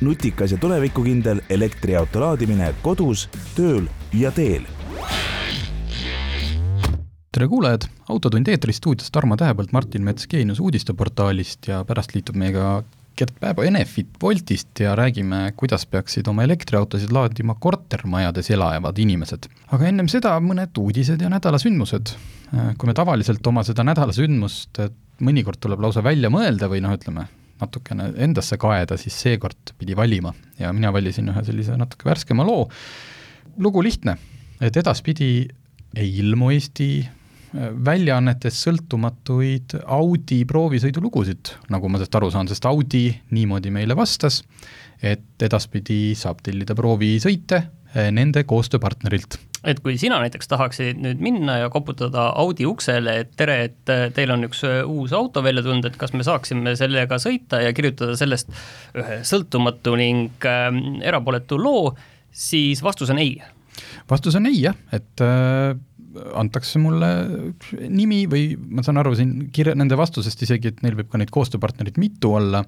nutikas ja tulevikukindel elektriauto laadimine kodus, tööl ja teel tere kuulajad, Autotund eetris stuudios Tarmo Tähepõld, Martin Mets Geenius uudisteportaalist ja pärast liitub meiega Gert Pääbo Enefit Woltist ja räägime, kuidas peaksid oma elektriautosid laadima kortermajades elavad inimesed. aga ennem seda mõned uudised ja nädala sündmused. kui me tavaliselt oma seda nädala sündmust mõnikord tuleb lausa välja mõelda või noh, ütleme, natukene endasse kaeda, siis seekord pidi valima ja mina valisin ühe sellise natuke värskema loo. lugu lihtne, et edaspidi ei ilmu Eesti väljaannetes sõltumatuid Audi proovisõidulugusid, nagu ma sellest aru saan, sest Audi niimoodi meile vastas, et edaspidi saab tellida proovisõite eh, nende koostööpartnerilt. Et kui sina näiteks tahaksid nüüd minna ja koputada Audi uksele, et tere, et eh, teil on üks eh, uus auto välja tulnud, et kas me saaksime sellega sõita ja kirjutada sellest ühe sõltumatu ning äh, erapooletu loo, siis vastus on ei. vastus on ei jah, et äh, antakse mulle nimi või ma saan aru siin kirja, nende vastusest isegi, et neil võib ka neid koostööpartnereid mitu olla,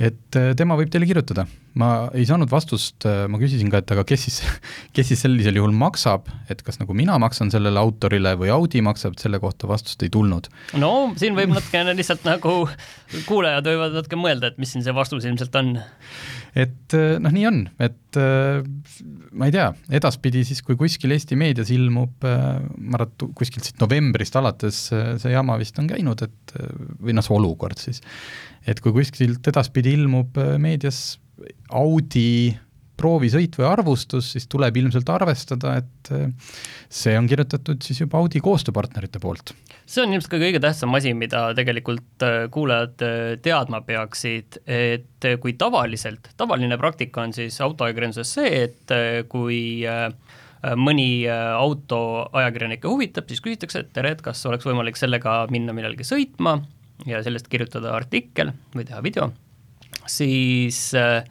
et äh, tema võib teile kirjutada. ma ei saanud vastust, äh, ma küsisin ka, et aga kes siis, kes siis sellisel juhul maksab, et kas nagu mina maksan sellele autorile või Audi maksab, selle kohta vastust ei tulnud. no siin võib natukene lihtsalt nagu, kuulajad võivad natuke mõelda, et mis siin see vastus ilmselt on et äh, noh, nii on, et ma ei tea, edaspidi siis, kui kuskil Eesti meedias ilmub, ma arvan, et kuskilt siit novembrist alates see jama vist on käinud, et või noh, see olukord siis, et kui kuskilt edaspidi ilmub meedias Audi proovisõit või arvustus, siis tuleb ilmselt arvestada, et äh, see on kirjutatud siis juba Audi koostööpartnerite poolt. see on ilmselt ka kõige tähtsam asi, mida tegelikult äh, kuulajad teadma peaksid, et kui tavaliselt, tavaline praktika on siis autoajakirjanduses see, et kui mõni auto ajakirjanikke huvitab, siis küsitakse, et tere, et kas oleks võimalik sellega minna millalgi sõitma ja sellest kirjutada artikkel või teha video, siis äh,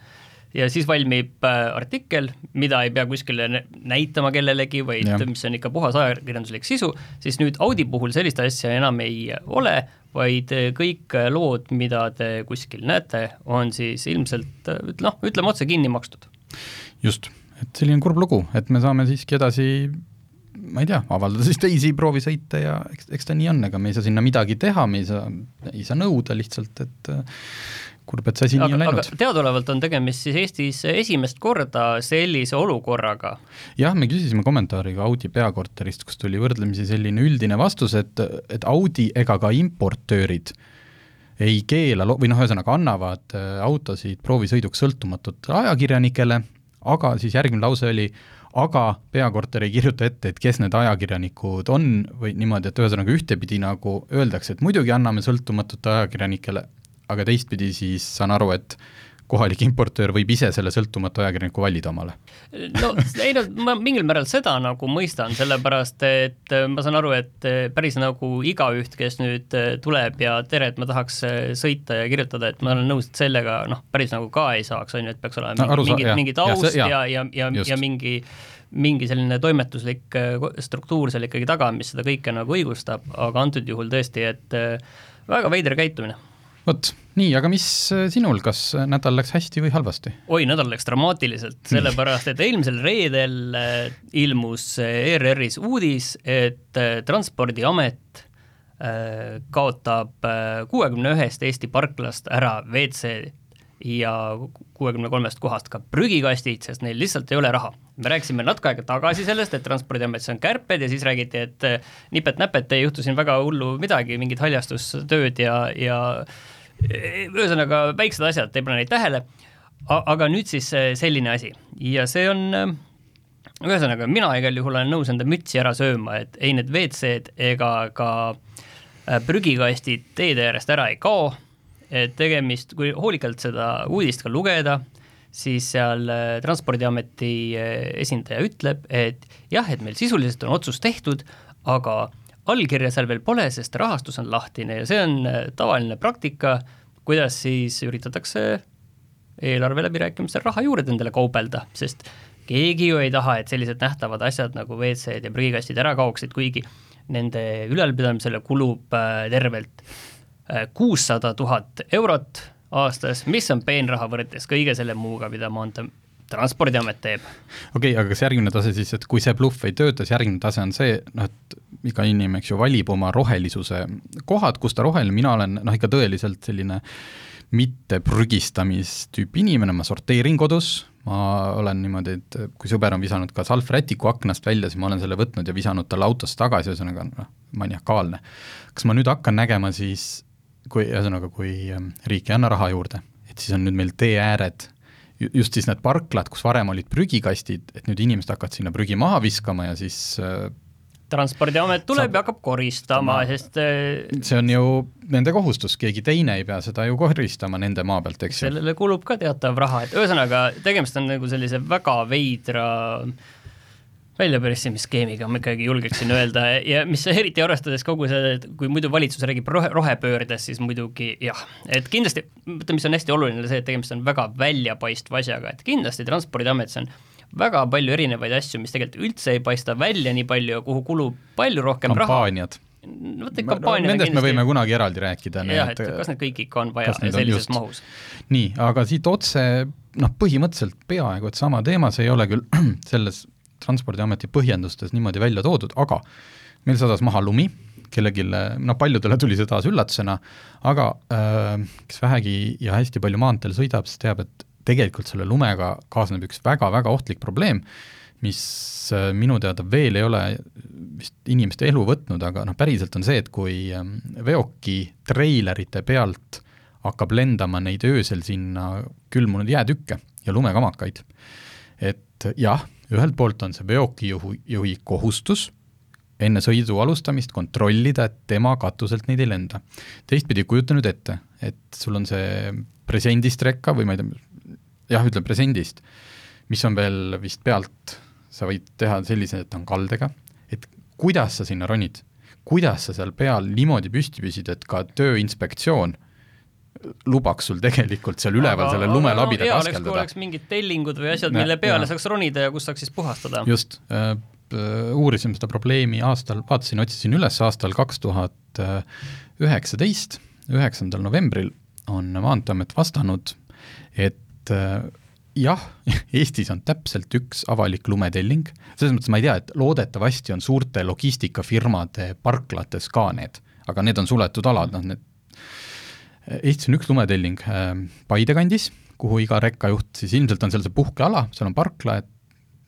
ja siis valmib äh, artikkel, mida ei pea kuskile näitama kellelegi, vaid ja. mis on ikka puhas ajakirjanduslik sisu, siis nüüd Audi puhul sellist asja enam ei ole, vaid äh, kõik lood, mida te kuskil näete, on siis ilmselt noh, ütleme otse kinni makstud. just, et selline kurb lugu, et me saame siiski edasi ma ei tea, avaldada siis teisi proovisõite ja eks, eks ta nii on, ega me ei saa sinna midagi teha, me ei saa, ei saa nõuda lihtsalt, et äh, kurb, et see asi nii on läinud. teadaolevalt on tegemist siis Eestis esimest korda sellise olukorraga. jah, me küsisime kommentaari ka Audi peakorterist, kus tuli võrdlemisi selline üldine vastus, et, et Audi ega ka importöörid ei keela või noh, ühesõnaga annavad äh, autosid proovisõiduks sõltumatutele ajakirjanikele, aga siis järgmine lause oli, aga peakorter ei kirjuta ette, et kes need ajakirjanikud on või niimoodi, et ühesõnaga ühtepidi nagu öeldakse, et muidugi anname sõltumatute ajakirjanikele, aga teistpidi siis saan aru, et kohalik importöör võib ise selle sõltumatu ajakirjaniku valida omale? no ei no ma mingil määral seda nagu mõistan, sellepärast et äh, ma saan aru, et äh, päris nagu igaüht, kes nüüd äh, tuleb ja tere, et ma tahaks sõita ja kirjutada, et ma olen nõus, et sellega noh, päris nagu ka ei saaks, on ju, et peaks olema no, mingi, mingi, mingi taust ja, ja, ja, ja, ja, ja mingi mingi selline toimetuslik struktuur seal ikkagi taga, mis seda kõike nagu õigustab, aga antud juhul tõesti, et väga veider käitumine vot, nii, aga mis äh, sinul, kas nädal läks hästi või halvasti? oi, nädal läks dramaatiliselt, sellepärast et eelmisel reedel äh, ilmus äh, ERR-is uudis, et Transpordiamet kaotab kuuekümne ühest Eesti parklast ära WC ja kuuekümne kolmest kohast ka prügikastid, sest neil lihtsalt ei ole raha. me rääkisime natuke aega tagasi sellest, et Transpordiametis on kärped ja siis räägiti, et nipet-näpet ei juhtu siin väga hullu midagi, mingit haljastustööd ja, ja ühesõnaga väiksed asjad, ei pane neid tähele, aga nüüd siis selline asi. Ja see on ühesõnaga, mina igal juhul olen nõus enda mütsi ära sööma, et ei need WC-d ega ka äh, prügikastid teede äärest ära ei kao, et tegemist, kui hoolikalt seda uudist ka lugeda, siis seal äh, Transpordiameti äh, esindaja ütleb, et jah, et meil sisuliselt on otsus tehtud, aga allkirja seal veel pole, sest rahastus on lahtine ja see on äh, tavaline praktika, kuidas siis üritatakse eelarve läbirääkimistel raha juurde endale kaubelda, sest keegi ju ei taha, et sellised nähtavad asjad nagu WC-d ja prügikastid ära kaoksid, kuigi nende ülalpidamisele kulub tervelt kuussada tuhat eurot aastas, mis on peenraha võrreldes kõige selle muuga, mida Maantee transpordiamet teeb. okei okay,, aga kas järgmine tase siis, et kui see bluff ei tööta, siis järgmine tase on see, noh et iga inimene, eks ju, valib oma rohelisuse kohad, kus ta roheline, mina olen noh, ikka tõeliselt selline mitte prügistamistüüp inimene, ma sorteerin kodus, ma olen niimoodi, et kui sõber on visanud ka salvrätiku aknast välja, siis ma olen selle võtnud ja visanud talle autosse tagasi, ühesõnaga noh, maniakaalne. kas ma nüüd hakkan nägema siis kui ühesõnaga, kui ähm, riik ei anna raha juurde, et siis on nüüd meil teeääred, just siis need parklad, kus varem olid prügikastid, et nüüd inimesed hakkavad sinna prügi maha viskama ja siis äh, transpordiamet tuleb saab... ja hakkab koristama, sest äh, see on ju nende kohustus, keegi teine ei pea seda ju koristama nende maa pealt, eks ju. sellele kulub ka teatav raha, et ühesõnaga, tegemist on nagu sellise väga veidra äh, väljapressimisskeemiga, ma ikkagi julgeksin öelda ja mis eriti arvestades kogu see, et kui muidu valitsus räägib rohe, rohepöördest, siis muidugi jah, et kindlasti, mõtle, mis on hästi oluline, see, et tegemist on väga väljapaistva asjaga, et kindlasti Transpordiametis on väga palju erinevaid asju, mis tegelikult üldse ei paista välja nii palju ja kuhu kulub palju rohkem kampaaniad. raha. vot neid kampaaniad no, Nendest me võime kunagi eraldi rääkida. jah, et kas need kõik ikka on vaja sellises just. mahus. nii, aga siit otse noh, põhimõtteliselt peaaegu et sama teema, see ei ole küll selles Transpordiameti põhjendustes niimoodi välja toodud, aga meil sadas maha lumi, kellelgi, noh paljudele tuli see taas üllatusena, aga äh, kes vähegi ja hästi palju maanteel sõidab, siis teab, et tegelikult selle lumega kaasneb üks väga-väga ohtlik probleem, mis äh, minu teada veel ei ole vist inimeste elu võtnud, aga noh, päriselt on see, et kui ähm, veoki treilerite pealt hakkab lendama neid öösel sinna külmunud jäätükke ja lumekamakaid, et jah, ühelt poolt on see veokijuhi, juhi kohustus enne sõidu alustamist kontrollida, et tema katuselt neid ei lenda. teistpidi, kujuta nüüd ette, et sul on see presendist rekka või ma ei tea, jah, ütleme presendist, mis on veel vist pealt, sa võid teha sellise, et on kaldega, et kuidas sa sinna ronid, kuidas sa seal peal niimoodi püsti püsid, et ka Tööinspektsioon lubaks sul tegelikult seal üleval selle lumelabidega no, askeldada. oleks mingid tellingud või asjad, mille peale ja. saaks ronida ja kus saaks siis puhastada. just äh,, uurisin seda probleemi aastal, vaatasin, otsisin üles aastal kaks tuhat üheksateist, üheksandal novembril on Maanteeamet vastanud, et äh, jah, Eestis on täpselt üks avalik lumetelling, selles mõttes ma ei tea, et loodetavasti on suurte logistikafirmade parklates ka need, aga need on suletud alad, noh need Eestis on üks lumetelling äh, Paide kandis, kuhu iga rekkajuht siis ilmselt on seal see puhkeala, seal on parkla, et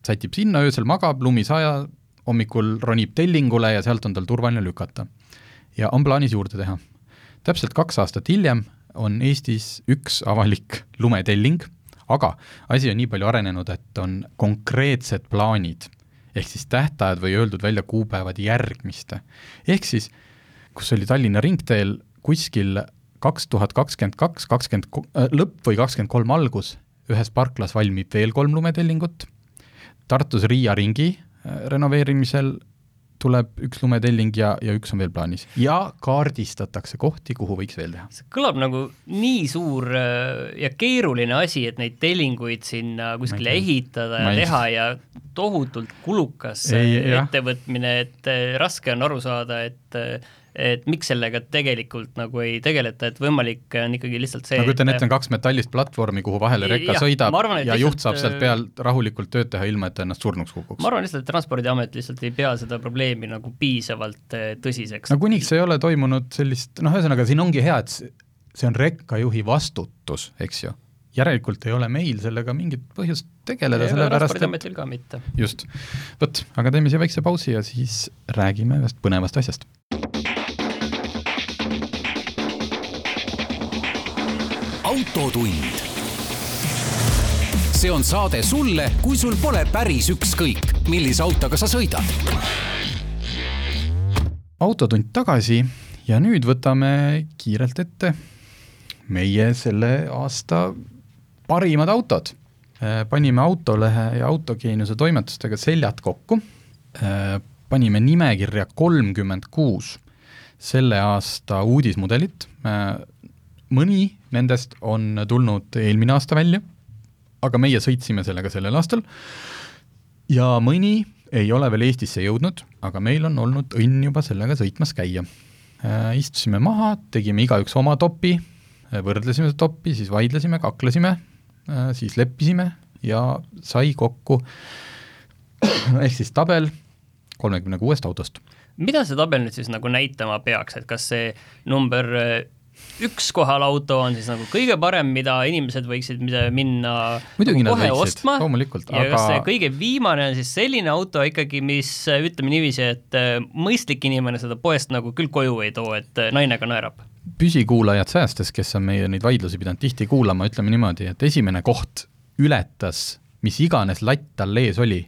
sätib sinna, öösel magab, lumi saja, hommikul ronib tellingule ja sealt on tal turvaline lükata. ja on plaanis juurde teha. täpselt kaks aastat hiljem on Eestis üks avalik lumetelling, aga asi on nii palju arenenud, et on konkreetsed plaanid, ehk siis tähtajad või öeldud välja kuupäevad järgmiste. ehk siis, kus oli Tallinna ringteel kuskil kaks tuhat kakskümmend kaks, kakskümmend äh, lõpp või kakskümmend kolm algus, ühes parklas valmib veel kolm lumetellingut, Tartus Riia ringi äh, renoveerimisel tuleb üks lumetelling ja, ja üks on veel plaanis. ja kaardistatakse kohti, kuhu võiks veel teha. see kõlab nagu nii suur äh, ja keeruline asi, et neid tellinguid sinna kuskile ehitada ja teha ja tohutult kulukas ei, ettevõtmine, et raske on aru saada, et et miks sellega tegelikult nagu ei tegeleta, et võimalik on ikkagi lihtsalt see ma kujutan ette, on kaks metallist platvormi, kuhu vahele rekka jah, sõidab arvan, ja lihtsalt, juht saab sealt peal rahulikult tööd teha, ilma et ta ennast surnuks kukuks. ma arvan lihtsalt, et Transpordiamet lihtsalt ei pea seda probleemi nagu piisavalt eh, tõsiseks. no kuniks ei ole toimunud sellist, noh, ühesõnaga siin ongi hea, et see on rekkajuhi vastutus, eks ju järelikult ei ole meil sellega mingit põhjust tegeleda, sellepärast et ka mitte. just. vot, aga teeme siia väikse pausi ja siis räägime ühest põnevast asjast. Autotund. see on saade sulle, kui sul pole päris ükskõik, millise autoga sa sõidad. autotund tagasi ja nüüd võtame kiirelt ette meie selle aasta parimad autod panime Autolehe ja Autogeeniuse toimetustega seljad kokku, panime nimekirja kolmkümmend kuus selle aasta uudismudelit, mõni nendest on tulnud eelmine aasta välja, aga meie sõitsime sellega sellel aastal, ja mõni ei ole veel Eestisse jõudnud, aga meil on olnud õnn juba sellega sõitmas käia. Istusime maha, tegime igaüks oma topi, võrdlesime seda topi, siis vaidlesime, kaklesime, siis leppisime ja sai kokku ehk siis tabel kolmekümne kuuest autost. mida see tabel nüüd siis nagu näitama peaks, et kas see number üks kohal auto on siis nagu kõige parem, mida inimesed võiksid minna Muidugi nagu kohe võiksid, ostma loomulikult, aga- kas see kõige viimane on siis selline auto ikkagi, mis ütleme niiviisi, et äh, mõistlik inimene seda poest nagu küll koju ei too, et äh, naine ka naerab? püsikuulajad säästes, kes on meie neid vaidlusi pidanud tihti kuulama, ütleme niimoodi, et esimene koht ületas mis iganes latt tal ees oli,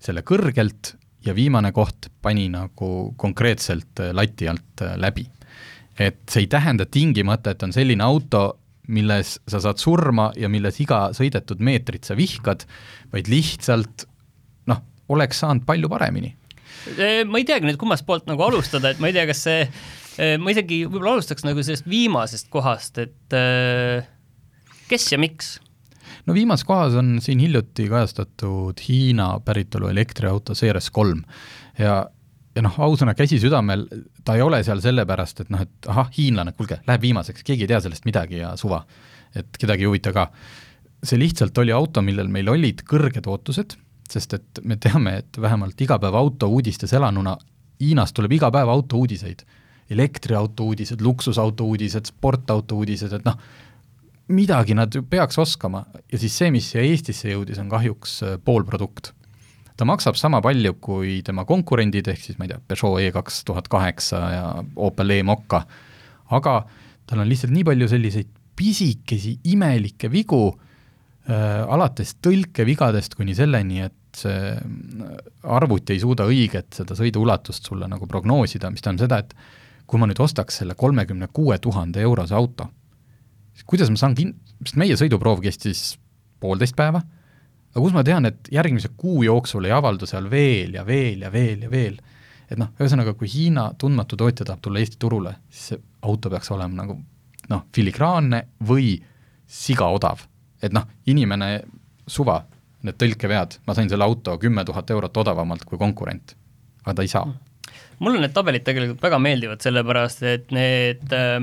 selle kõrgelt ja viimane koht pani nagu konkreetselt äh, lati alt läbi. Et see ei tähenda tingimata, et on selline auto, milles sa saad surma ja milles iga sõidetud meetrit sa vihkad, vaid lihtsalt noh, oleks saanud palju paremini ma ei teagi nüüd, kummast poolt nagu alustada, et ma ei tea, kas see, ma isegi võib-olla alustaks nagu sellest viimasest kohast, et kes ja miks? no viimases kohas on siin hiljuti kajastatud Hiina päritolu elektriauto Ceres kolm ja, ja noh, ausõna käsi südamel, ta ei ole seal sellepärast, et noh, et ahah, hiinlane, kuulge, läheb viimaseks, keegi ei tea sellest midagi ja suva. et kedagi ei huvita ka. see lihtsalt oli auto, millel meil olid kõrged ootused, sest et me teame, et vähemalt igapäevaauto uudistes elanuna Hiinast tuleb iga päev autouudiseid. elektriauto uudised, luksusauto uudised, sportauto uudised, et noh, midagi nad ju peaks oskama ja siis see, mis siia Eestisse jõudis, on kahjuks äh, poolprodukt. Ta maksab sama palju kui tema konkurendid, ehk siis ma ei tea, Peugeot E kaks tuhat kaheksa ja Opel E-Mokka, aga tal on lihtsalt nii palju selliseid pisikesi imelikke vigu äh,, alates tõlkevigadest kuni selleni, et see äh, arvuti ei suuda õiget seda sõiduulatust sulle nagu prognoosida, mis tähendab seda, et kui ma nüüd ostaks selle kolmekümne kuue tuhande eurose auto, siis kuidas ma saan kin-, sest meie sõiduproov kestis poolteist päeva, aga kus ma tean, et järgmise kuu jooksul ei avaldu seal veel ja veel ja veel ja veel. et noh, ühesõnaga, kui Hiina tundmatu tootja tahab tulla Eesti turule, siis see auto peaks olema nagu noh, filigraanne või siga odav. et noh, inimene, suva, need tõlkevead, ma sain selle auto kümme tuhat eurot odavamalt kui konkurent, aga ta ei saa. mulle need tabelid tegelikult väga meeldivad, sellepärast et need äh,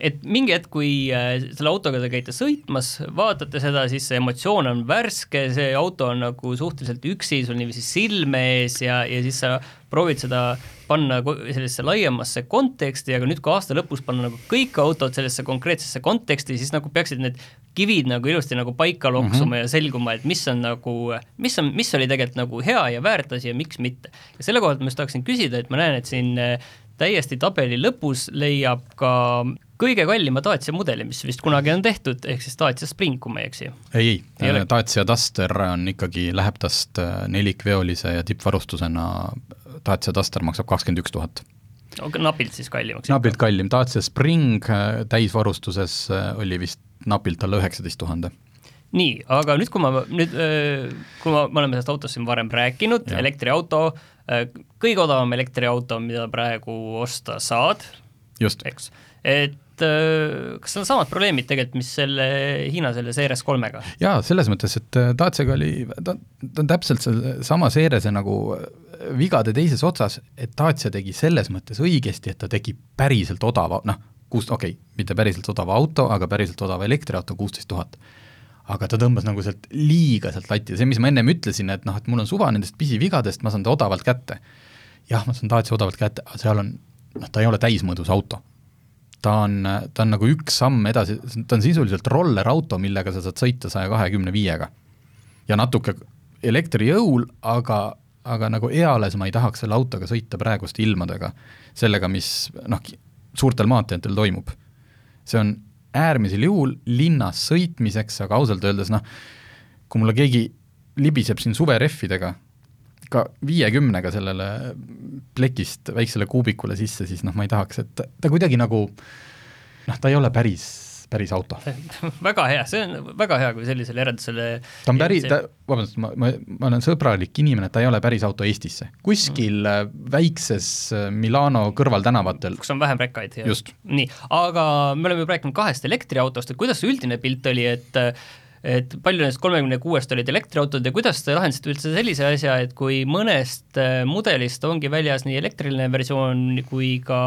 et mingi hetk, kui äh, selle autoga te käite sõitmas, vaatate seda, siis see emotsioon on värske, see auto on nagu suhteliselt üksi sul niiviisi silme ees ja, ja siis sa proovid seda panna sellisesse laiemasse konteksti, aga nüüd, kui aasta lõpus panna nagu kõik autod sellesse konkreetsesse konteksti, siis nagu peaksid need kivid nagu ilusti nagu paika loksuma mm -hmm. ja selguma, et mis on nagu, mis on, mis oli tegelikult nagu hea ja väärt asi ja miks mitte. ja selle koha pealt ma just tahaksin küsida, et ma näen, et siin äh, täiesti tabeli lõpus leiab ka kõige kallima Dacia mudeli, mis vist kunagi on tehtud, ehk siis Dacia Spring, kui ma ei eksi. ei, Ei ei Dacia Duster on ikkagi, läheb tast äh, nelikveolise ja tippvarustusena, Dacia Duster maksab kakskümmend üks tuhat. napilt siis kallimaks. napilt kallim, Dacia Spring äh, täisvarustuses äh, oli vist napilt alla üheksateist tuhande. nii, aga nüüd, kui ma nüüd, kui ma, me oleme sellest autost siin varem rääkinud, elektriauto, kõige odavam elektriauto, mida praegu osta saad, just, eks, et äh, kas on samad probleemid tegelikult, mis selle Hiina selle Ceres kolmega? jaa, selles mõttes, et äh, Daciaga oli, ta, ta on täpselt seesama seerese nagu äh, vigade teises otsas, et Dacia tegi selles mõttes õigesti, et ta tegi päriselt odava, noh, kuus, okei okay,, mitte päriselt odava auto, aga päriselt odava elektriauto, kuusteist tuhat. aga ta tõmbas nagu sealt liiga sealt latti, see, mis ma ennem ütlesin, et noh, et mul on suva nendest pisivigadest, ma saan ta odavalt kätte. jah, ma saan Dacia odavalt kätte, aga seal on, noh, ta ei ole täismõõdus auto ta on, ta on nagu üks samm edasi, ta on sisuliselt rollerauto, millega sa saad sõita saja kahekümne viiega. ja natuke elektrijõul, aga, aga nagu eales ma ei tahaks selle autoga sõita praeguste ilmadega, sellega, mis noh, suurtel maanteedel toimub. see on äärmisel juhul linnas sõitmiseks, aga ausalt öeldes noh, kui mulle keegi libiseb siin suverehvidega, ka viiekümnega sellele plekist väiksele kuubikule sisse, siis noh, ma ei tahaks, et ta, kuidagi nagu noh, ta ei ole päris, päris auto. väga hea, see on väga hea, kui sellisele järeldusele ta on päris, ta, vabandust, ma, ma, ma olen sõbralik inimene, ta ei ole päris auto Eestisse. kuskil mm. väikses äh, Milano kõrvaltänavatel kus on vähem rekkaid. just. nii, aga me oleme juba rääkinud kahest elektriautost, et kuidas see üldine pilt oli, et et palju nendest kolmekümne kuuest olid elektriautod ja kuidas te lahendasite üldse sellise asja, et kui mõnest äh, mudelist ongi väljas nii elektriline versioon kui ka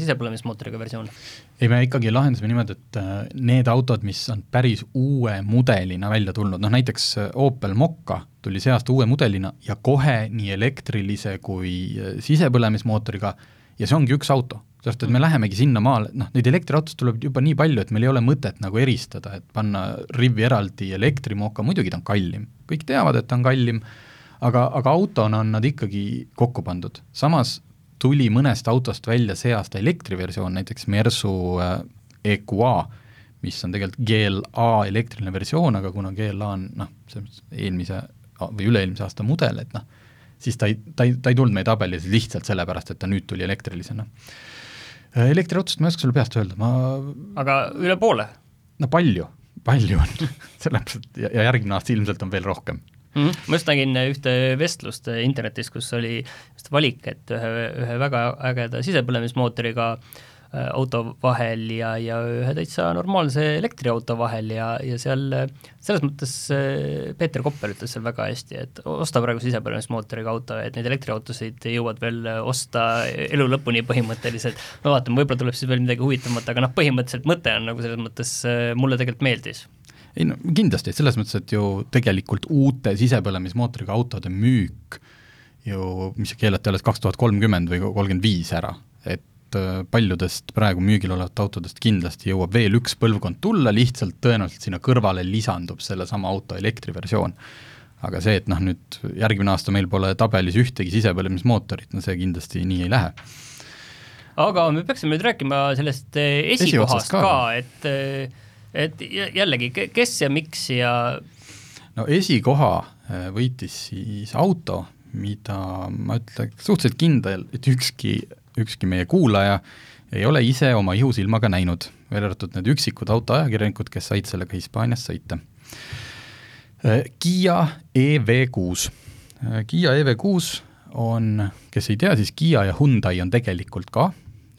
sisepõlemismootoriga versioon? ei, me ikkagi lahendasime niimoodi, et äh, need autod, mis on päris uue mudelina välja tulnud, noh näiteks äh, Opel Mokka tuli see aasta uue mudelina ja kohe nii elektrilise kui sisepõlemismootoriga ja see ongi üks auto sest et me lähemegi sinnamaale, noh, neid elektriautosid tuleb juba nii palju, et meil ei ole mõtet nagu eristada, et panna rivvi eraldi elektrimooka, muidugi ta on kallim, kõik teavad, et ta on kallim, aga, aga autona on nad ikkagi kokku pandud. samas tuli mõnest autost välja see aasta elektriversioon, näiteks Mersu äh, EQA, mis on tegelikult GLA elektriline versioon, aga kuna GLA on noh, selles mõttes eelmise või üle-eelmise aasta mudel, et noh, siis ta ei, ta ei, ta ei tulnud meie tabelis lihtsalt sellepärast, et ta nüüd tuli elektrilisena Äh, elektriautust ma ei oska sulle peast öelda, ma aga üle poole? no palju, palju on sellepärast, ja, ja järgmine aasta ilmselt on veel rohkem mm. -hmm. ma just nägin ühte vestlust internetis, kus oli valik, et ühe, ühe väga ägeda sisepõlemismootoriga Äh, auto vahel ja, ja ühe täitsa normaalse elektriauto vahel ja, ja seal selles mõttes äh, Peeter Koppel ütles seal väga hästi, et osta praegu sisepõlemismootoriga auto, et neid elektriautosid jõuad veel osta elu lõpuni põhimõtteliselt, no vaatame, võib-olla tuleb siis veel midagi huvitavamat, aga noh, põhimõtteliselt mõte on nagu selles mõttes, äh, mulle tegelikult meeldis. Ei no kindlasti, selles mõttes, et ju tegelikult uute sisepõlemismootoriga autode müük ju, mis keelati alles kaks tuhat kolmkümmend või kolmkümmend viis ära, et et äh, paljudest praegu müügil olevat autodest kindlasti jõuab veel üks põlvkond tulla, lihtsalt tõenäoliselt sinna kõrvale lisandub sellesama auto elektriversioon. aga see, et noh, nüüd järgmine aasta meil pole tabelis ühtegi sisepõlemismootorit, no see kindlasti nii ei lähe. aga me peaksime nüüd rääkima sellest äh, esikohast ka, ka, et äh, et jällegi, kes ja miks ja no esikoha võitis siis auto, mida ma ütleks suhteliselt kindel, et ükski ükski meie kuulaja ei ole ise oma ihusilmaga näinud, välja arvatud need üksikud autoajakirjanikud, kes said sellega Hispaanias sõita. Kiia EV6. Kiia EV6 on, kes ei tea, siis Kiia ja Hyundai on tegelikult ka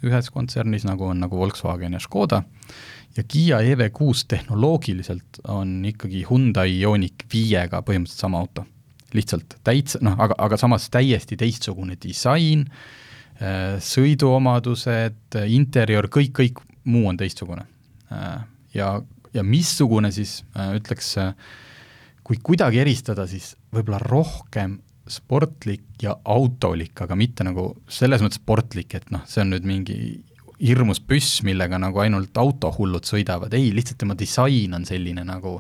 ühes kontsernis, nagu on nagu Volkswagen ja Škoda, ja Kiia EV6 tehnoloogiliselt on ikkagi Hyundai Ioniq viiega põhimõtteliselt sama auto. lihtsalt täitsa, noh, aga, aga samas täiesti teistsugune disain, Äh, sõiduomadused, interjöör, kõik, kõik muu on teistsugune. Äh, ja, ja missugune siis, äh, ütleks, kui kuidagi eristada, siis võib-olla rohkem sportlik ja autolik, aga mitte nagu selles mõttes sportlik, et noh, see on nüüd mingi hirmus püss, millega nagu ainult autohullud sõidavad, ei, lihtsalt tema disain on selline nagu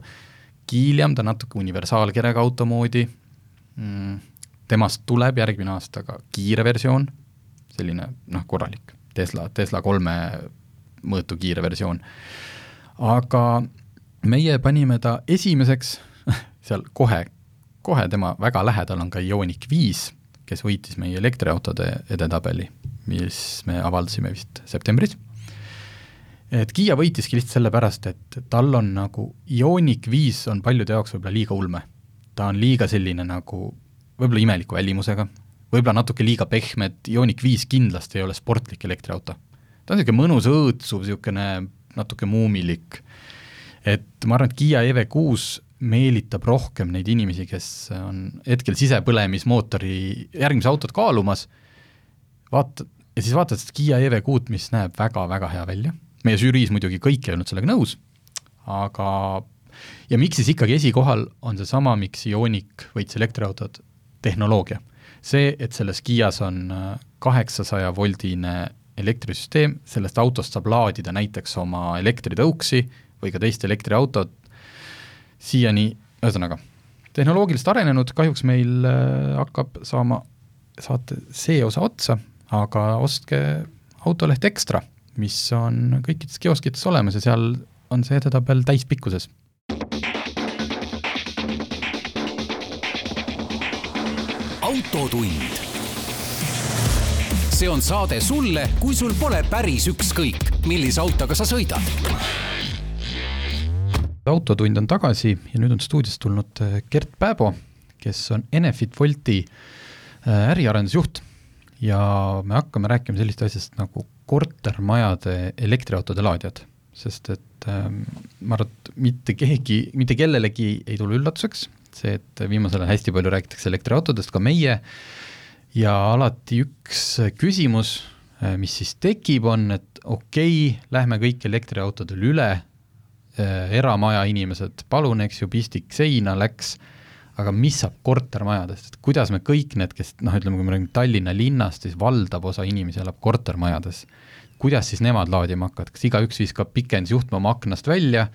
kiiljam, ta natuke universaalkerega auto moodi mm,, temast tuleb järgmine aasta ka kiire versioon selline noh, korralik Tesla, Tesla kolme mõõtu kiire versioon. aga meie panime ta esimeseks, seal kohe, kohe tema väga lähedal on ka Ioniq viis, kes võitis meie elektriautode edetabeli, mis me avaldasime vist septembris. et Kiia võitiski lihtsalt sellepärast, et tal on nagu, Ioniq viis on paljude jaoks võib-olla liiga ulme. ta on liiga selline nagu võib-olla imeliku välimusega, võib-olla natuke liiga pehme, et Ioniq viis kindlasti ei ole sportlik elektriauto. ta on niisugune mõnus õõtsuv, niisugune natuke muumilik. et ma arvan, et Kiia EV6 meelitab rohkem neid inimesi, kes on hetkel sisepõlemismootori järgmise autot kaalumas, vaata, ja siis vaatad seda Kiia EV6-t, mis näeb väga-väga hea välja, meie žüriis muidugi kõik ei olnud sellega nõus, aga ja miks siis ikkagi esikohal on seesama, miks Ioniq võitis elektriautod, tehnoloogia see, et selles Kias on äh, kaheksasaja voldine elektrisüsteem, sellest autost saab laadida näiteks oma elektritõuksi või ka teist elektriautot, siiani, ühesõnaga, tehnoloogiliselt arenenud, kahjuks meil äh, hakkab saama saate see osa otsa, aga ostke autoleht Ekstra, mis on kõikides kioskites olemas ja seal on see edetabel täispikkuses autotund. see on saade sulle, kui sul pole päris ükskõik, millise autoga sa sõidad. autotund on tagasi ja nüüd on stuudiost tulnud äh, Gert Pääbo, kes on Enefit Wolti äh, äriarendusjuht ja me hakkame rääkima sellist asjast nagu kortermajade elektriautode laadijad, sest et ähm, ma arvan, et mitte keegi, mitte kellelegi ei tule üllatuseks see, et viimasel ajal hästi palju räägitakse elektriautodest, ka meie, ja alati üks küsimus, äh, mis siis tekib, on, et okei okay,, lähme kõik elektriautodele üle, Äh, eramaja inimesed, palun, eks ju, pistik seina läks, aga mis saab kortermajadest, et kuidas me kõik need, kes noh, ütleme, kui me räägime Tallinna linnast, siis valdav osa inimesi elab kortermajades, kuidas siis nemad laadima hakkavad, kas igaüks viskab pikendusjuhtme oma aknast välja,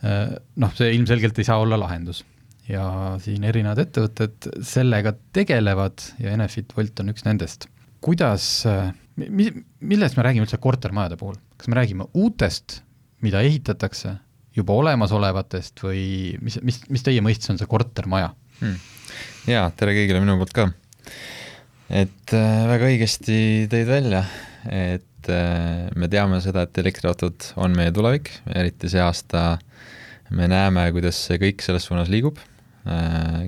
äh, noh, see ilmselgelt ei saa olla lahendus. Ja siin erinevad ettevõtted sellega tegelevad ja Enefit Volt on üks nendest. kuidas, mi-, millest me räägime üldse kortermajade puhul, kas me räägime uutest mida ehitatakse, juba olemasolevatest või mis, mis, mis teie mõistes on see kortermaja hmm.? jaa, tere kõigile minu poolt ka. et äh, väga õigesti tõid välja, et äh, me teame seda, et elektriautod on meie tulevik, eriti see aasta me näeme, kuidas see kõik selles suunas liigub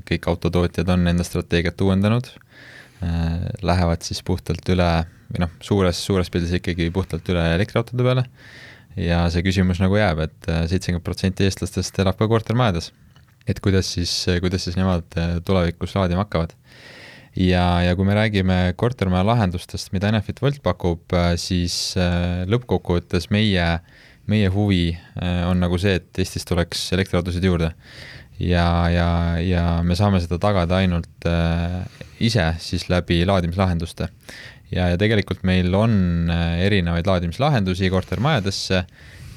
kõik autotootjad on enda strateegiat uuendanud äh,, lähevad siis puhtalt üle või noh, suures, suures pildis ikkagi puhtalt üle elektriautode peale ja see küsimus nagu jääb et, et äh, seitsekümmend protsenti eestlastest elab ka kortermajades. et kuidas siis, kuidas siis nemad äh, tulevikus laadima hakkavad. ja, ja kui me räägime kortermaja lahendustest, mida Enefit Volt pakub, äh, siis lõppkokkuvõttes meie, meie huvi on nagu see, et Eestis tuleks elektriautosid juurde ja, ja, ja me saame seda tagada ainult äh, ise siis läbi laadimislahenduste. Ja, ja tegelikult meil on äh, erinevaid laadimislahendusi kortermajadesse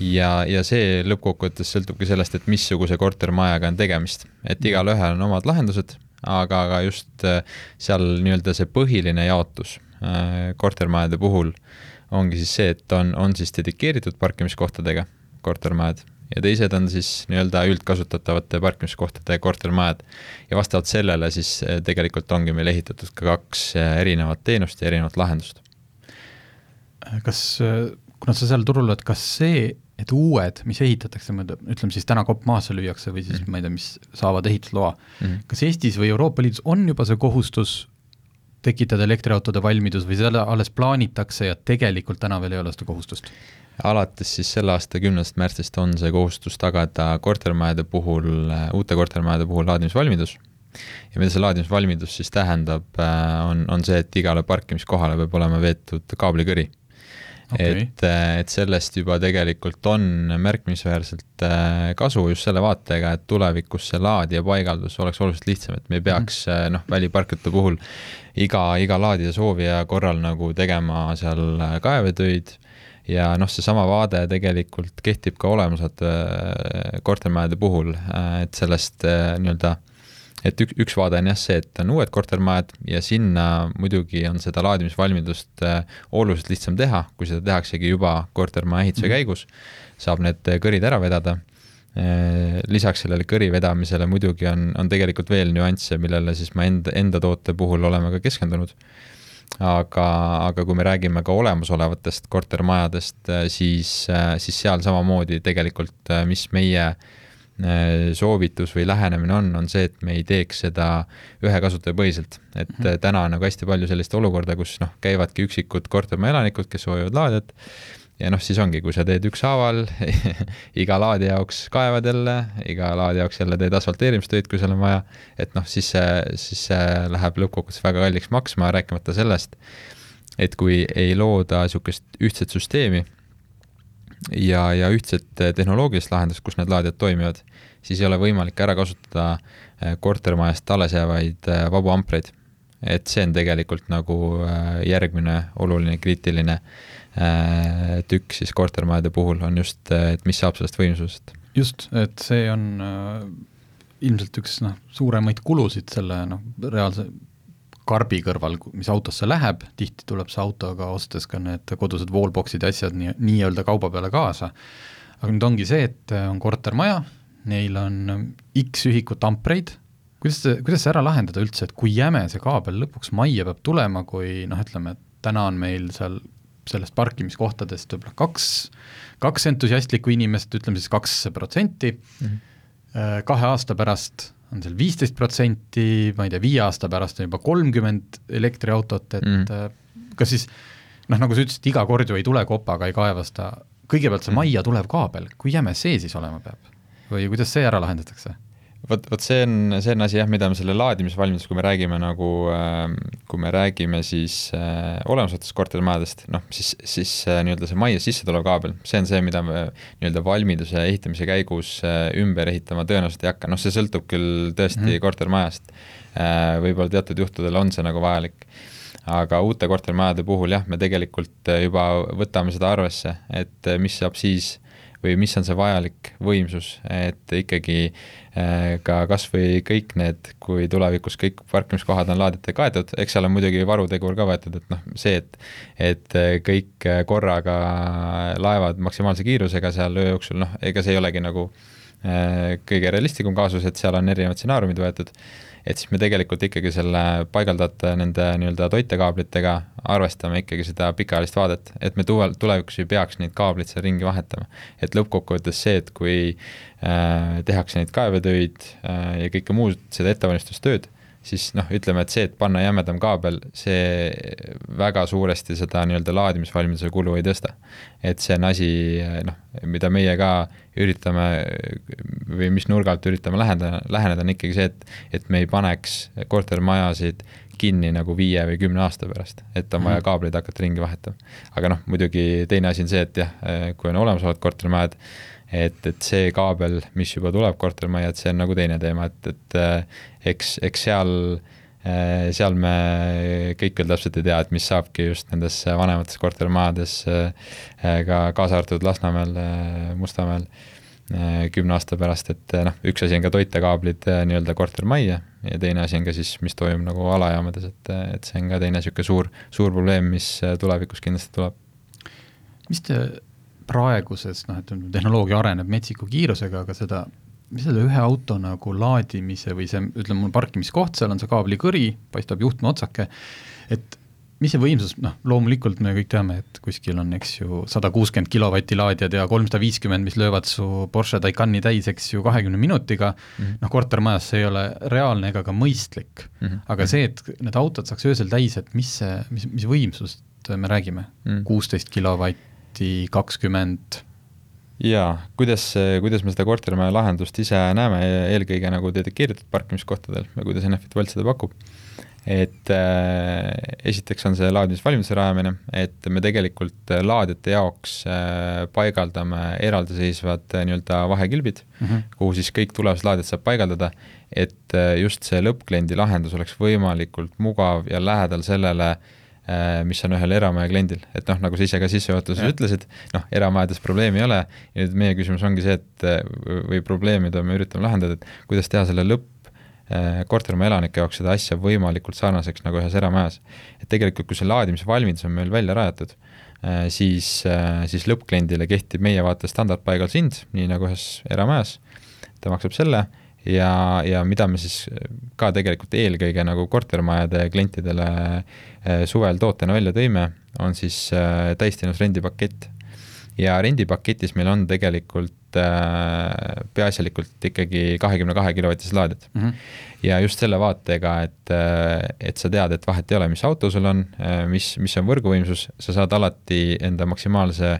ja, ja see lõppkokkuvõttes sõltubki sellest, et missuguse kortermajaga on tegemist, et mm. igalühel on omad lahendused, aga, aga just äh, seal nii-öelda see põhiline jaotus kortermajade puhul ongi siis see, et on, on siis dedikeeritud parkimiskohtadega kortermajad ja teised on siis nii-öelda üldkasutatavate parkimiskohtade kortermajad. ja vastavalt sellele siis eh, tegelikult ongi meil ehitatud ka kaks eh, erinevat teenust ja erinevat lahendust. kas, eh, kuna sa seal turul oled, kas see, et uued, mis ehitatakse, ütleme siis täna kopp maasse lüüakse või siis mm -hmm. ma ei tea, mis saavad ehitusloa mm, -hmm. kas Eestis või Euroopa Liidus on juba see kohustus tekitada elektriautode valmidus või seda alles plaanitakse ja tegelikult täna veel ei ole seda kohustust? Alates siis selle aasta kümnendast märtsist on see kohustus tagada kortermajade puhul, uute kortermajade puhul laadimisvalmidus. ja mida see laadimisvalmidus siis tähendab, äh, on, on see, et igale parkimiskohale peab olema veetud kaablikõri okay.. et, äh, et sellest juba tegelikult on märkimisväärselt äh, kasu just selle vaatega, et tulevikus see laadija paigaldus oleks oluliselt lihtsam, et me ei peaks mm -hmm. noh, väliparkide puhul iga, iga laadija soovija korral nagu tegema seal kaevetöid ja noh, seesama vaade tegelikult kehtib ka olemasolevate äh, kortermajade puhul, äh, et sellest äh, nii-öelda et ük, üks vaade on jah see, et on uued kortermajad ja sinna muidugi on seda laadimisvalmidust oluliselt lihtsam teha, kui seda tehaksegi juba kortermaja ehituse mm -hmm. käigus, saab need kõrid ära vedada. lisaks sellele kõri vedamisele muidugi on, on tegelikult veel nüansse, millele siis ma enda, enda toote puhul oleme ka keskendunud aga, aga kui me räägime ka olemasolevatest kortermajadest, äh, siis, äh, siis seal samamoodi tegelikult, äh, mis meie soovitus või lähenemine on, on see, et me ei teeks seda ühe kasutaja põhiselt. et mm -hmm. täna on nagu hästi palju sellist olukorda, kus noh, käivadki üksikud kortermaja elanikud, kes soovivad laadijat ja noh, siis ongi, kui sa teed ükshaaval iga laadi jaoks kaevad jälle, iga laadi jaoks jälle teed asfalteerimistöid, kui seal on vaja, et noh, siis see, siis see läheb lõppkokkuvõttes väga kalliks maksma, rääkimata sellest, et kui ei looda niisugust ühtset süsteemi ja, ja ühtset tehnoloogilist lahendust, kus need laadijad toimivad, siis ei ole võimalik ära kasutada eh, kortermajast alles jäävaid eh, vabu ampreid. et see on tegelikult nagu eh, järgmine oluline kriitiline Äh, tükk siis kortermajade puhul on just, et mis saab sellest võimsusest. just, et see on äh, ilmselt üks noh, suuremaid kulusid selle noh, reaalse karbi kõrval, mis autosse läheb, tihti tuleb see autoga ostes ka need kodused wallbox'id ja asjad nii, nii-öelda kauba peale kaasa, aga nüüd ongi see, et on kortermaja, neil on X ühikut ampreid, kuidas see, kuidas see ära lahendada üldse, et kui jäme see kaabel lõpuks majja peab tulema, kui noh, ütleme, et täna on meil seal sellest parkimiskohtadest võib-olla kaks, kaks entusiastlikku inimest, ütleme siis kaks protsenti mm, -hmm. kahe aasta pärast on seal viisteist protsenti, ma ei tea, viie aasta pärast on juba kolmkümmend elektriautot, et mm. -hmm. kas siis noh, nagu sa ütlesid, iga kord ju ei tule kopaga, ei kaevasta, kõigepealt see majja tulev kaabel, kui jäme see siis olema peab? või kuidas see ära lahendatakse? Vot, vot see on, see on asi jah, mida me selle laadimisvalmidus, kui me räägime nagu äh,, kui me räägime siis äh, olemasolevatest kortermajadest, noh, siis, siis äh, nii-öelda see majja sisse tulev kaabel, see on see, mida me nii-öelda valmiduse ehitamise käigus äh, ümber ehitama tõenäoliselt ei hakka, noh, see sõltub küll tõesti mm -hmm. kortermajast. Äh,, võib-olla teatud juhtudel on see nagu vajalik. Aga uute kortermajade puhul jah, me tegelikult juba võtame seda arvesse, et äh, mis saab siis või mis on see vajalik võimsus, et ikkagi äh, ka kas või kõik need, kui tulevikus kõik parkimiskohad on laadijatega kaetud, eks seal on muidugi varutegur ka võetud, et noh, see, et et kõik korraga laevad maksimaalse kiirusega seal öö jooksul, noh, ega see ei olegi nagu äh, kõige realistlikum kaasus, et seal on erinevad stsenaariumid võetud et siis me tegelikult ikkagi selle paigaldajate nende nii-öelda toitekaablitega arvestame ikkagi seda pikaajalist vaadet, et me tuval-, tulevikus ei peaks neid kaableid seal ringi vahetama. et lõppkokkuvõttes see, et kui äh, tehakse neid kaevetöid äh, ja kõike muud, seda ettevalmistustööd, siis noh, ütleme, et see, et panna jämedam kaabel, see väga suuresti seda nii-öelda laadimisvalmiduse kulu ei tõsta. et see on asi, noh, mida meie ka üritame või mis nurga alt üritame läheneda, läheneda, on ikkagi see, et, et me ei paneks kortermajasid kinni nagu viie või kümne aasta pärast, et on vaja mhm. kaableid hakata ringi vahetama. aga noh, muidugi teine asi on see, et jah, kui on olemasolevad kortermajad, et, et see kaabel, mis juba tuleb kortermajja, et see on nagu teine teema, et, et äh, eks, eks seal, äh, seal me kõik veel täpselt ei tea, et mis saabki just nendes vanemates kortermajades, äh, ka kaasa arvatud Lasnamäel, Mustamäel, kümne aasta pärast, et noh, üks asi on ka toitekaablid nii-öelda kortermajja ja teine asi on ka siis, mis toimub nagu alajaamades, et, et see on ka teine niisugune suur, suur probleem, mis tulevikus kindlasti tuleb. mis te praeguses noh, ütleme tehnoloogia areneb metsiku kiirusega, aga seda, mis selle ühe auto nagu laadimise või see, ütleme, mul parkimiskoht, seal on see kaablikõri, paistab juhtme otsake, et mis see võimsus, noh, loomulikult me kõik teame, et kuskil on, eks ju, sada kuuskümmend kilovatti laadijad ja kolmsada viiskümmend, mis löövad su Porsche Taycani täis, eks ju, kahekümne minutiga mm -hmm., noh, kortermajas see ei ole reaalne ega ka mõistlik mm. -hmm. aga see, et need autod saaks öösel täis, et mis see, mis, mis võimsust me räägime, kuusteist mm -hmm. kilovatti, protsenti, kakskümmend? jaa, kuidas, kuidas me seda kortermaja lahendust ise näeme, eelkõige nagu dedikeeritud parkimiskohtadel või kuidas Enefit Volt seda pakub, et äh, esiteks on see laadimisvalmiduse rajamine, et me tegelikult laadijate jaoks äh, paigaldame eraldiseisvad äh, nii-öelda vahekilbid mm, -hmm. kuhu siis kõik tulevased laadijad saab paigaldada, et äh, just see lõppkliendi lahendus oleks võimalikult mugav ja lähedal sellele Äh, mis on ühel eramaja kliendil, et noh, nagu sa ise ka sissejuhatuses ütlesid, noh, eramajades probleemi ei ole. Ja nüüd meie küsimus ongi see, et või probleem, mida me üritame lahendada, et kuidas teha selle lõpp äh, kortermaja elanike jaoks seda asja võimalikult sarnaseks nagu ühes eramajas. et tegelikult, kui see laadimisvalmidus on meil välja rajatud, äh, siis, siis lõppkliendile kehtib meie vaates standardpaigas hind, nii nagu ühes eramajas, ta maksab selle ja, ja mida me siis ka tegelikult eelkõige nagu kortermajade klientidele äh, suvel tootena välja tõime, on siis äh, täisteenus rendipakett. ja rendipaketis meil on tegelikult äh, peaasjalikult ikkagi kahekümne kahe kilovatised laadijad mm. -hmm. ja just selle vaatega, et, et sa tead, et vahet ei ole, mis auto sul on, mis, mis on võrguvõimsus, sa saad alati enda maksimaalse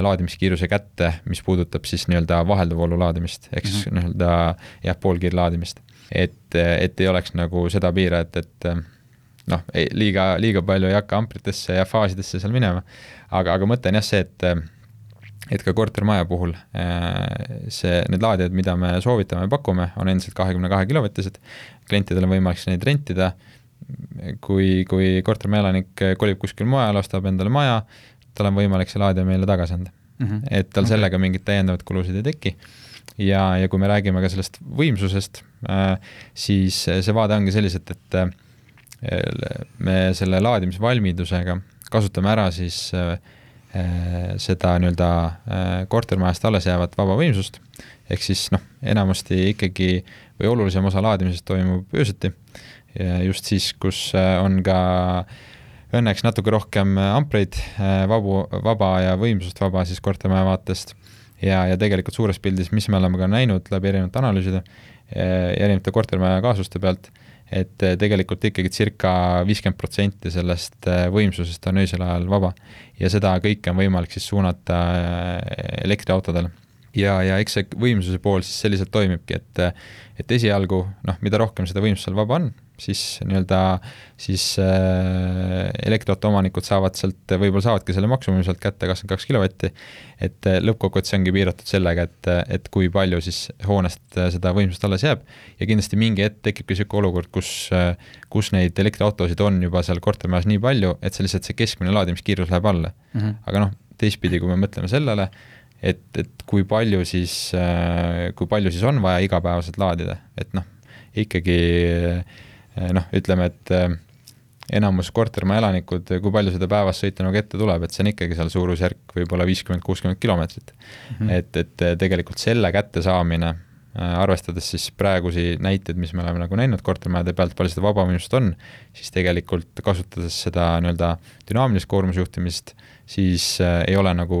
laadimiskiiruse kätte, mis puudutab siis nii-öelda vahelduvvoolu laadimist, ehk siis mm -hmm. nii-öelda jah, poolkiirlaadimist. et, et ei oleks nagu seda piira, et, et noh, liiga, liiga palju ei hakka ampritesse ja faasidesse seal minema, aga, aga mõte on jah see, et et ka kortermaja puhul äh, see, need laadijad, mida me soovitame ja pakume, on endiselt kahekümne kahe kilovatised, klientidel on võimalik neid rentida, kui, kui kortermaja elanik kolib kuskil mujal, ostab endale maja, tal on võimalik see laadija meile tagasi anda mm. -hmm. et tal okay. sellega mingeid täiendavaid kulusid ei teki. ja, ja kui me räägime ka sellest võimsusest äh,, siis see vaade ongi selliselt, et äh, me selle laadimisvalmidusega kasutame ära siis äh, seda nii-öelda äh, kortermajast alles jäävat vaba võimsust, ehk siis noh, enamasti ikkagi või olulisem osa laadimisest toimub öösiti, just siis, kus äh, on ka äh, õnneks natuke rohkem ampreid, vabu, vaba ja võimsust vaba siis kortermaja vaatest. Ja, ja tegelikult suures pildis, mis me oleme ka näinud läbi erinevate analüüside, erinevate kortermaja kaasuste pealt, et tegelikult ikkagi circa viiskümmend protsenti sellest võimsusest on öisel ajal vaba. ja seda kõike on võimalik siis suunata elektriautodele ja, ja eks see võimsuse pool siis selliselt toimibki, et, et esialgu noh, mida rohkem seda võimsust seal vaba on, siis nii-öelda siis äh, elektriauto omanikud saavad sealt, võib-olla saavadki selle maksumumi sealt kätte, kakskümmend kaks kilovatti, et äh, lõppkokkuvõttes ongi piiratud sellega, et, et kui palju siis hoonest äh, seda võimsust alles jääb ja kindlasti mingi hetk tekibki niisugune olukord, kus, äh, kus neid elektriautosid on juba seal kortermajas nii palju, et see lihtsalt see keskmine laadimiskiirus läheb alla mm. -hmm. aga noh, teistpidi, kui me mõtleme sellele, et, et kui palju siis, äh, kui palju siis on vaja igapäevaselt laadida, et noh, ikkagi äh, noh, ütleme, et äh, enamus kortermaja elanikud, kui palju seda päevas sõita nagu ette tuleb, et see on ikkagi seal suurusjärk võib-olla viiskümmend, kuuskümmend kilomeetrit mm. -hmm. et, et tegelikult selle kättesaamine, arvestades siis praegusi näiteid, mis me oleme nagu näinud kortermajade pealt, palju seda vabamõjust on, siis tegelikult kasutades seda nii-öelda dünaamilist koormusjuhtimist siis ei ole nagu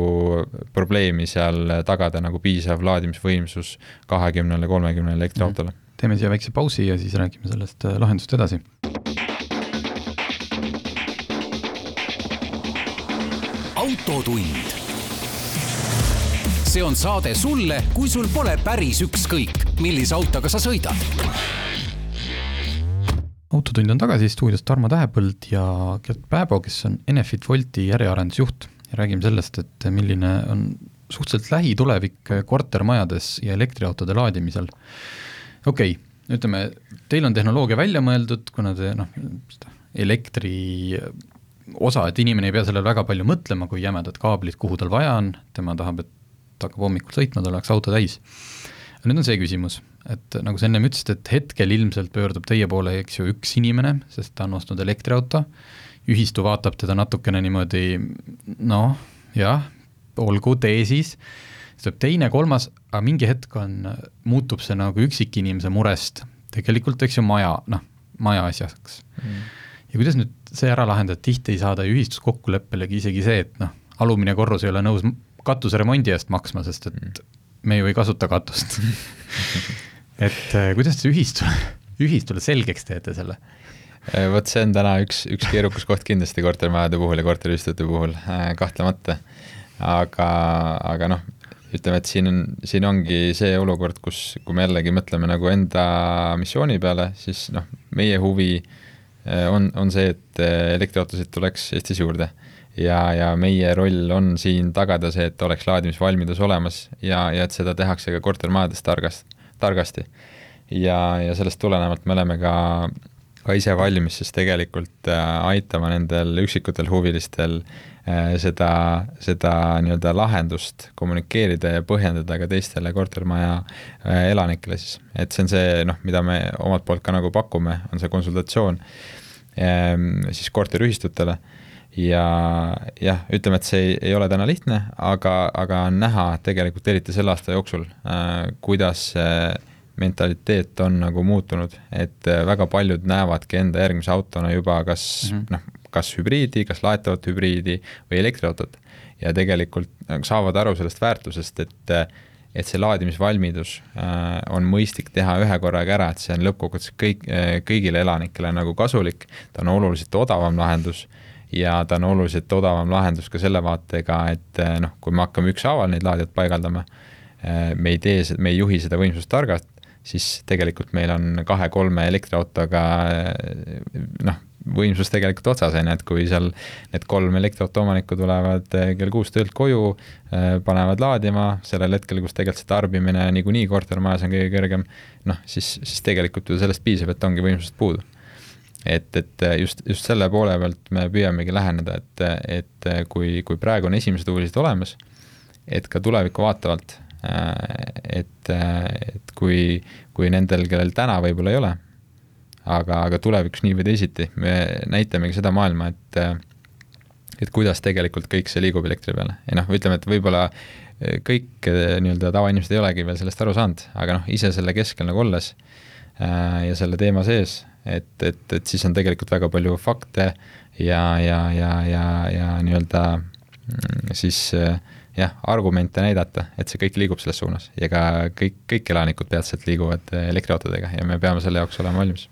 probleemi seal tagada nagu piisav laadimisvõimsus kahekümnele, kolmekümnele elektriautole. Mhm. Teeme siia väikse pausi ja siis räägime sellest äh, lahendust edasi. autotund. see on saade sulle, kui sul pole päris ükskõik, millise autoga sa sõidad autotund on tagasi stuudios Tarmo Tähepõld ja Gert Pääbo, kes on Enefit Wolti äriarendusjuht ja räägime sellest, et milline on suhteliselt lähitulevik kortermajades ja elektriautode laadimisel. Okei okay,, ütleme, teil on tehnoloogia välja mõeldud, kuna te noh, elektri osa, et inimene ei pea sellele väga palju mõtlema, kui jämedad kaablid, kuhu tal vaja on, tema tahab, et hakkab hommikul sõitma, tal oleks auto täis. nüüd on see küsimus, et nagu sa ennem ütlesid, et hetkel ilmselt pöördub teie poole, eks ju, üks inimene, sest ta on ostnud elektriauto, ühistu vaatab teda natukene niimoodi noh, jah, olgu, tee siis, siis tuleb teine, kolmas, aga mingi hetk on, muutub see nagu üksikinimese murest tegelikult, eks ju, maja, noh, maja asjaks mm.. ja kuidas nüüd see ära lahendada, tihti ei saada ju ühistus kokkuleppelegi isegi see, et noh, alumine korrus ei ole nõus katuseremondi eest maksma, sest et mm. me ju ei kasuta katust et äh, kuidas te ühistule, ühistule selgeks teete selle? Äh, vot see on täna üks, üks keerukas koht kindlasti kortermajade puhul ja korteriühistute puhul äh,, kahtlemata. aga, aga noh, ütleme, et siin on, siin ongi see olukord, kus, kui me jällegi mõtleme nagu enda missiooni peale, siis noh, meie huvi äh, on, on see, et äh, elektriautosid tuleks Eestis juurde ja, ja meie roll on siin tagada see, et oleks laadimisvalmidus olemas ja, ja et seda tehakse ka kortermajades targast, targasti. ja, ja sellest tulenevalt me oleme ka, ka ise valmis siis tegelikult äh, aitama nendel üksikutel huvilistel seda, seda nii-öelda lahendust kommunikeerida ja põhjendada ka teistele kortermaja äh, elanikele siis. et see on see noh, mida me omalt poolt ka nagu pakume, on see konsultatsioon ähm, siis korteriühistutele ja jah, ütleme, et see ei, ei ole täna lihtne, aga, aga on näha tegelikult eriti selle aasta jooksul äh,, kuidas see mentaliteet on nagu muutunud, et äh, väga paljud näevadki enda järgmise autona juba kas mm -hmm. noh, kas hübriidi, kas laetavat hübriidi või elektriautot. ja tegelikult nagu saavad aru sellest väärtusest, et et see laadimisvalmidus äh, on mõistlik teha ühe korraga ära, et see on lõppkokkuvõttes kõik äh,, kõigile elanikele nagu kasulik, ta on oluliselt odavam lahendus ja ta on oluliselt odavam lahendus ka selle vaatega, et äh, noh, kui me hakkame ükshaaval neid laadijaid paigaldama, äh, me ei tee, me ei juhi seda võimsust targalt, siis tegelikult meil on kahe-kolme elektriautoga noh, võimsus tegelikult otsas, on ju, et kui seal need kolm elektriauto omanikku tulevad eh, kell kuus töölt koju, eh, panevad laadima sellel hetkel, kus tegelikult see tarbimine niikuinii kortermajas on kõige kõrgem, noh, siis, siis tegelikult ju sellest piisab, et ongi võimsusest puudu. et, et just, just selle poole pealt me püüamegi läheneda, et, et kui, kui praegu on esimesed uudised olemas, et ka tulevikku vaatavalt Äh, et, et kui, kui nendel, kellel täna võib-olla ei ole, aga, aga tulevikus nii või teisiti, me näitamegi seda maailma, et et kuidas tegelikult kõik see liigub elektri peale. Ja noh, ütleme, et võib-olla kõik nii-öelda tavainimesed ei olegi veel sellest aru saanud, aga noh, ise selle keskel nagu olles äh, ja selle teema sees et, et, et siis on tegelikult väga palju fakte ja, ja, ja, ja, ja nii-öelda mm, siis äh, jah, argumente näidata, et see kõik liigub selles suunas ja ka kõik, kõik elanikud peatselt liiguvad äh, elektriautodega ja me peame selle jaoks olema valmis.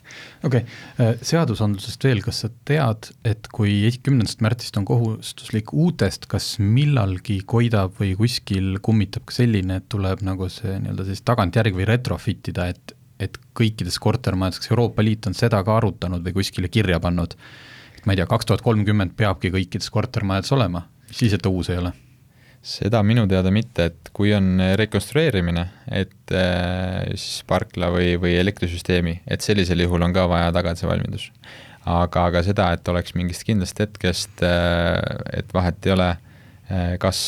okei okay., äh, seadusandlusest veel, kas sa tead, et kui kümnendast märtsist on kohustuslik uutest, kas millalgi koidab või kuskil kummitab ka selline, et tuleb nagu see nii-öelda siis tagantjärgi või retrofit ida, et et kõikides kortermajades, kas Euroopa Liit on seda ka arutanud või kuskile kirja pannud, ma ei tea, kaks tuhat kolmkümmend peabki kõikides kortermajades olema, siis et ta uus ei ole seda minu teada mitte, et kui on rekonstrueerimine, et äh, siis parkla või, või elektrisüsteemi, et sellisel juhul on ka vaja tagada see valmidus. aga, aga seda, et oleks mingist kindlast hetkest, äh, et vahet ei ole, kas,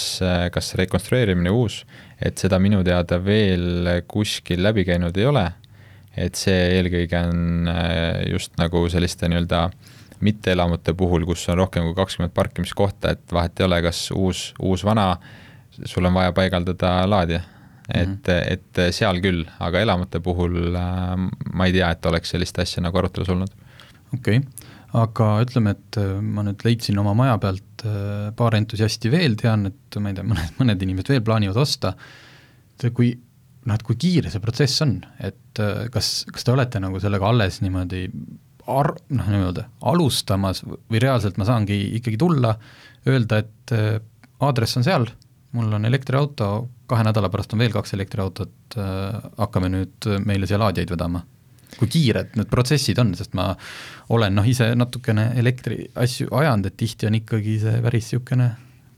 kas rekonstrueerimine uus, et seda minu teada veel kuskil läbi käinud ei ole, et see eelkõige on just nagu selliste nii-öelda äh, mitteelamute puhul, kus on rohkem kui kakskümmend parkimiskohta, et vahet ei ole, kas uus, uus-vana, sul on vaja paigaldada laadija mm. -hmm. et, et seal küll, aga elamute puhul äh, ma ei tea, et oleks sellist asja nagu arutelus olnud. okei okay., aga ütleme, et äh, ma nüüd leidsin oma maja pealt äh, paar entusiasti veel, tean, et ma ei tea, mõned, mõned inimesed veel plaanivad osta, et kui noh, et kui kiire see protsess on, et kas, kas te olete nagu sellega alles niimoodi ar-, noh, nii-öelda alustamas või reaalselt ma saangi ikkagi tulla, öelda, et äh, aadress on seal, mul on elektriauto, kahe nädala pärast on veel kaks elektriautot äh,, hakkame nüüd meile siia laadijaid vedama. kui kiired need protsessid on, sest ma olen noh, ise natukene elektri asju ajanud, et tihti on ikkagi see päris niisugune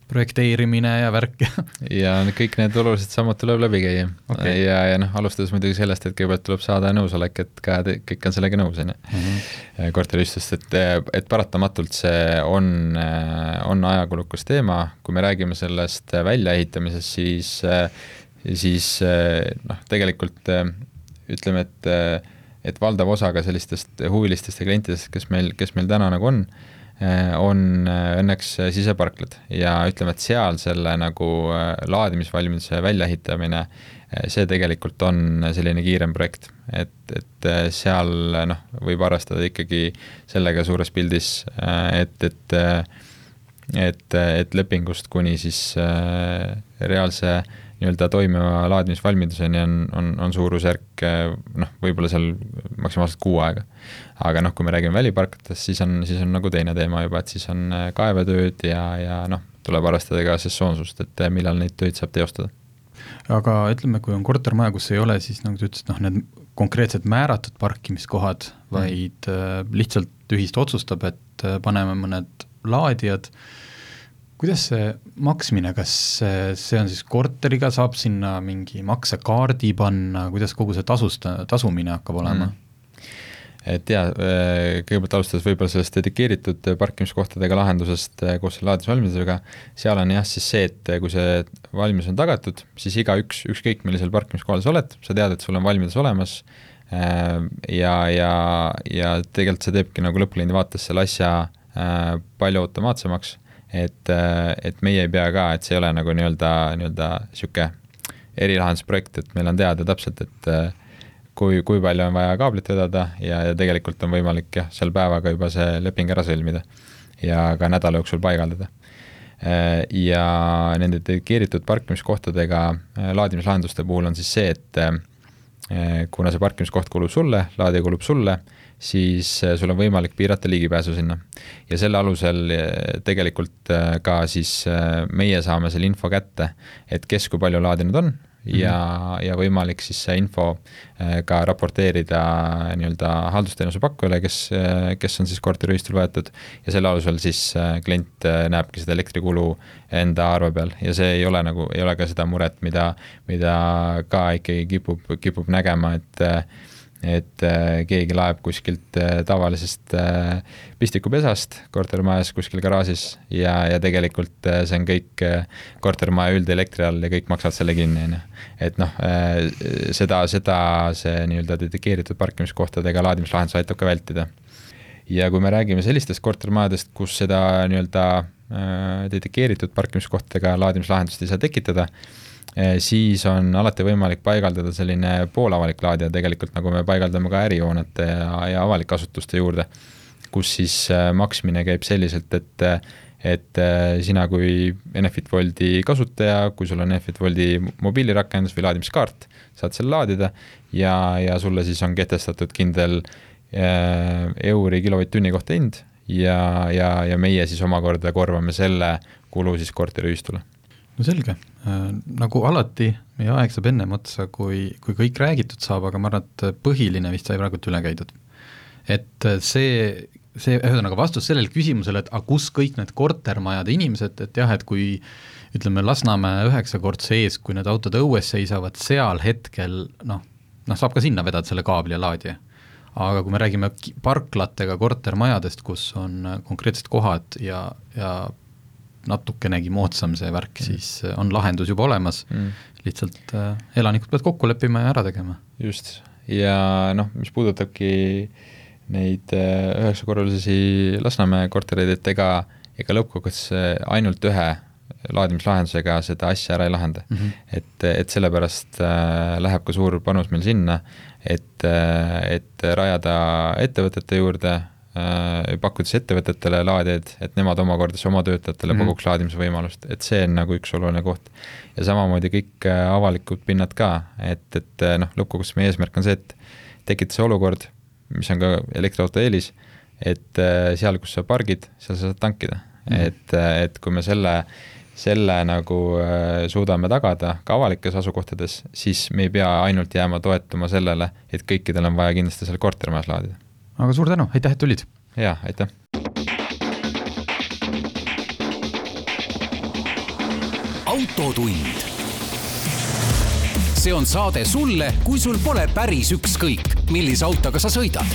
projekteerimine ja värk ja kõik need olulised sammud tuleb läbi käia okay. ja, ja noh, alustades muidugi sellest, et kõigepealt tuleb saada nõusolek, et ka te, kõik on sellega nõus, on ju, mhm. korteriühistust, et, et paratamatult see on, on ajakulukas teema, kui me räägime sellest väljaehitamisest, siis, siis noh, tegelikult ütleme, et et valdav osa ka sellistest huvilistest ja klientidest, kes meil, kes meil täna nagu on, Äh, on äh, õnneks äh, siseparklad ja ütleme, et seal selle nagu laadimisvalmiduse väljaehitamine, see tegelikult on selline kiirem projekt, et, et seal noh, võib arvestada ikkagi sellega suures pildis, et, et et, et lepingust kuni siis reaalse nii-öelda toimiva laadimisvalmiduseni on, on, on suurusjärk noh, võib-olla seal maksimaalselt kuu aega aga noh, kui me räägime väliparkidest, siis on, siis on nagu teine teema juba, et siis on äh, kaevetööd ja, ja noh, tuleb arvestada ka sesoonsust, et äh, millal neid töid saab teostada. aga ütleme, kui on kortermaja, kus ei ole siis nagu sa ütlesid, noh, need konkreetsed määratud parkimiskohad, mm. vaid mm. lihtsalt ühist otsustab, et paneme mõned laadijad, kuidas see maksmine, kas see on siis korteriga, saab sinna mingi maksekaardi panna, kuidas kogu see tasusta, tasumine hakkab olema mm.? et jaa, äh, kõigepealt alustades võib-olla sellest dedikeeritud parkimiskohtadega lahendusest äh, koos selle laadisvalmidusega, seal on jah siis see, et äh, kui see valmidus on tagatud, siis igaüks, ükskõik millisel parkimiskohal sa oled, sa tead, et sul on valmidus olemas ja, ja, ja tegelikult see teebki nagu lõppkliendi vaates selle asja palju automaatsemaks, et, et meie ei pea ka, et see ei ole nagu nii-öelda, nii-öelda niisugune erilahendusprojekt, et meil on teada täpselt, et kui, kui palju on vaja kaablit vedada ja, ja tegelikult on võimalik jah, seal päevaga juba see leping ära sõlmida ja ka nädala jooksul paigaldada. Äh, ja nende dedikeeritud parkimiskohtadega äh, laadimislahenduste puhul on siis see, et äh, kuna see parkimiskoht kuulub sulle, laadija kuulub sulle, siis sul on võimalik piirata ligipääsu sinna. ja selle alusel tegelikult ka siis meie saame selle info kätte, et kes kui palju laadinud on, ja mm, -hmm. ja võimalik siis see info äh, ka raporteerida nii-öelda haldusteenuse pakkujale, kes, äh, kes on siis korteriühistul võetud ja selle alusel siis äh, klient näebki seda elektrikulu enda arve peal ja see ei ole nagu, ei ole ka seda muret, mida, mida ka ikkagi kipub, kipub nägema, et et äh, keegi laeb kuskilt äh, tavalisest äh, pistikupesast kortermajas kuskil garaažis ja, ja tegelikult see on kõik kortermaja üldelektri all ja kõik maksavad selle kinni, on ju. et noh, seda, seda see nii-öelda dedikeeritud parkimiskohtadega laadimislahendus aitab ka vältida. ja kui me räägime sellistest kortermajadest, kus seda nii-öelda dedikeeritud parkimiskohtadega laadimislahendust ei saa tekitada, siis on alati võimalik paigaldada selline poolavalik laadija tegelikult, nagu me paigaldame ka ärihoonete ja, ja avalike asutuste juurde, kus siis maksmine käib selliselt, et et sina kui Enefit Woldi kasutaja, kui sul on Enefit Woldi mobiilirakendus või laadimiskaart, saad selle laadida ja, ja sulle siis on kehtestatud kindel äh, euri kilovatt-tunni kohta hind ja, ja, ja meie siis omakorda korvame selle kulu siis korteriühistule. No selge äh,, nagu alati, meie aeg saab ennem otsa, kui, kui kõik räägitud saab, aga ma arvan, et põhiline vist sai praegult üle käidud. et see, see ühesõnaga vastus sellele küsimusele, et aga kus kõik need kortermajade inimesed, et jah, et kui ütleme, Lasnamäe üheksakordse ees, kui need autod õues seisavad, seal hetkel noh, noh, saab ka sinna vedada selle kaabli ja laadija. aga kui me räägime parklatega kortermajadest, kus on äh, konkreetsed kohad ja, ja natukenegi moodsam see värk mm., siis äh, on lahendus juba olemas mm., lihtsalt äh, elanikud peavad kokku leppima ja ära tegema. just, ja noh, mis puudutabki neid äh, üheksakorralisi Lasnamäe kortereid, et ega, ega lõppkokkuvõttes ainult ühe laadimislahendusega seda asja ära ei lahenda mm. -hmm. et, et sellepärast äh, läheb ka suur panus meil sinna, et et rajada ettevõtete juurde pakkudes ettevõtetele laadijaid, et nemad omakorda siis oma töötajatele mm -hmm. pakuks laadimise võimalust, et see on nagu üks oluline koht. ja samamoodi kõik äh, avalikud pinnad ka, et, et äh, noh, lõppkokkuvõttes meie eesmärk on see, et tekitada see olukord, mis on ka elektriauto eelis, et äh, seal, kus sa pargid, seal sa saad tankida mm, -hmm. et, et kui me selle äh, selle nagu äh, suudame tagada ka avalikes asukohtades, siis me ei pea ainult jääma toetuma sellele, et kõikidel on vaja kindlasti seal kortermajas laadida. Aga suur tänu, aitäh, et tulid! jaa, aitäh! autotund. see on saade sulle, kui sul pole päris ükskõik, millise autoga sa sõidad.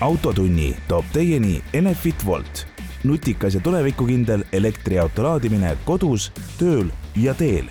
autotunni toob teieni Enefit Volt nutikas ja tulevikukindel elektriauto laadimine kodus, tööl ja teel